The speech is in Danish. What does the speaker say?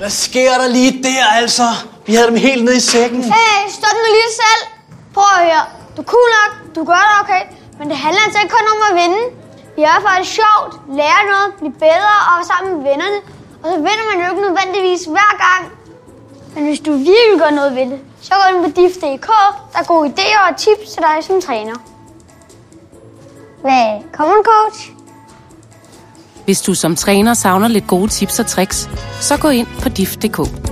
Hvad sker der lige der, altså? Vi havde dem helt nede i sækken. Hey, stop nu lige selv. Prøv at høre. Du er cool nok, du gør det okay. Men det handler altså ikke kun om at vinde. Vi er faktisk sjovt, lære noget, blive bedre og være sammen med vennerne. Og så vinder man jo ikke nødvendigvis hver gang. Men hvis du virkelig gør noget ved det, så gå ind på DIF.dk. Der er gode idéer og tips til dig som træner. Hvad? Come on, coach. Hvis du som træner savner lidt gode tips og tricks, så gå ind på dif.dk.